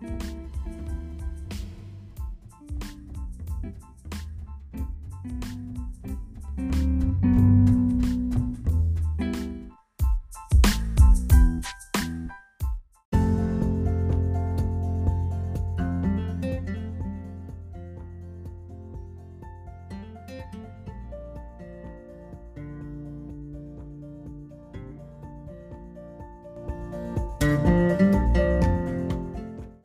you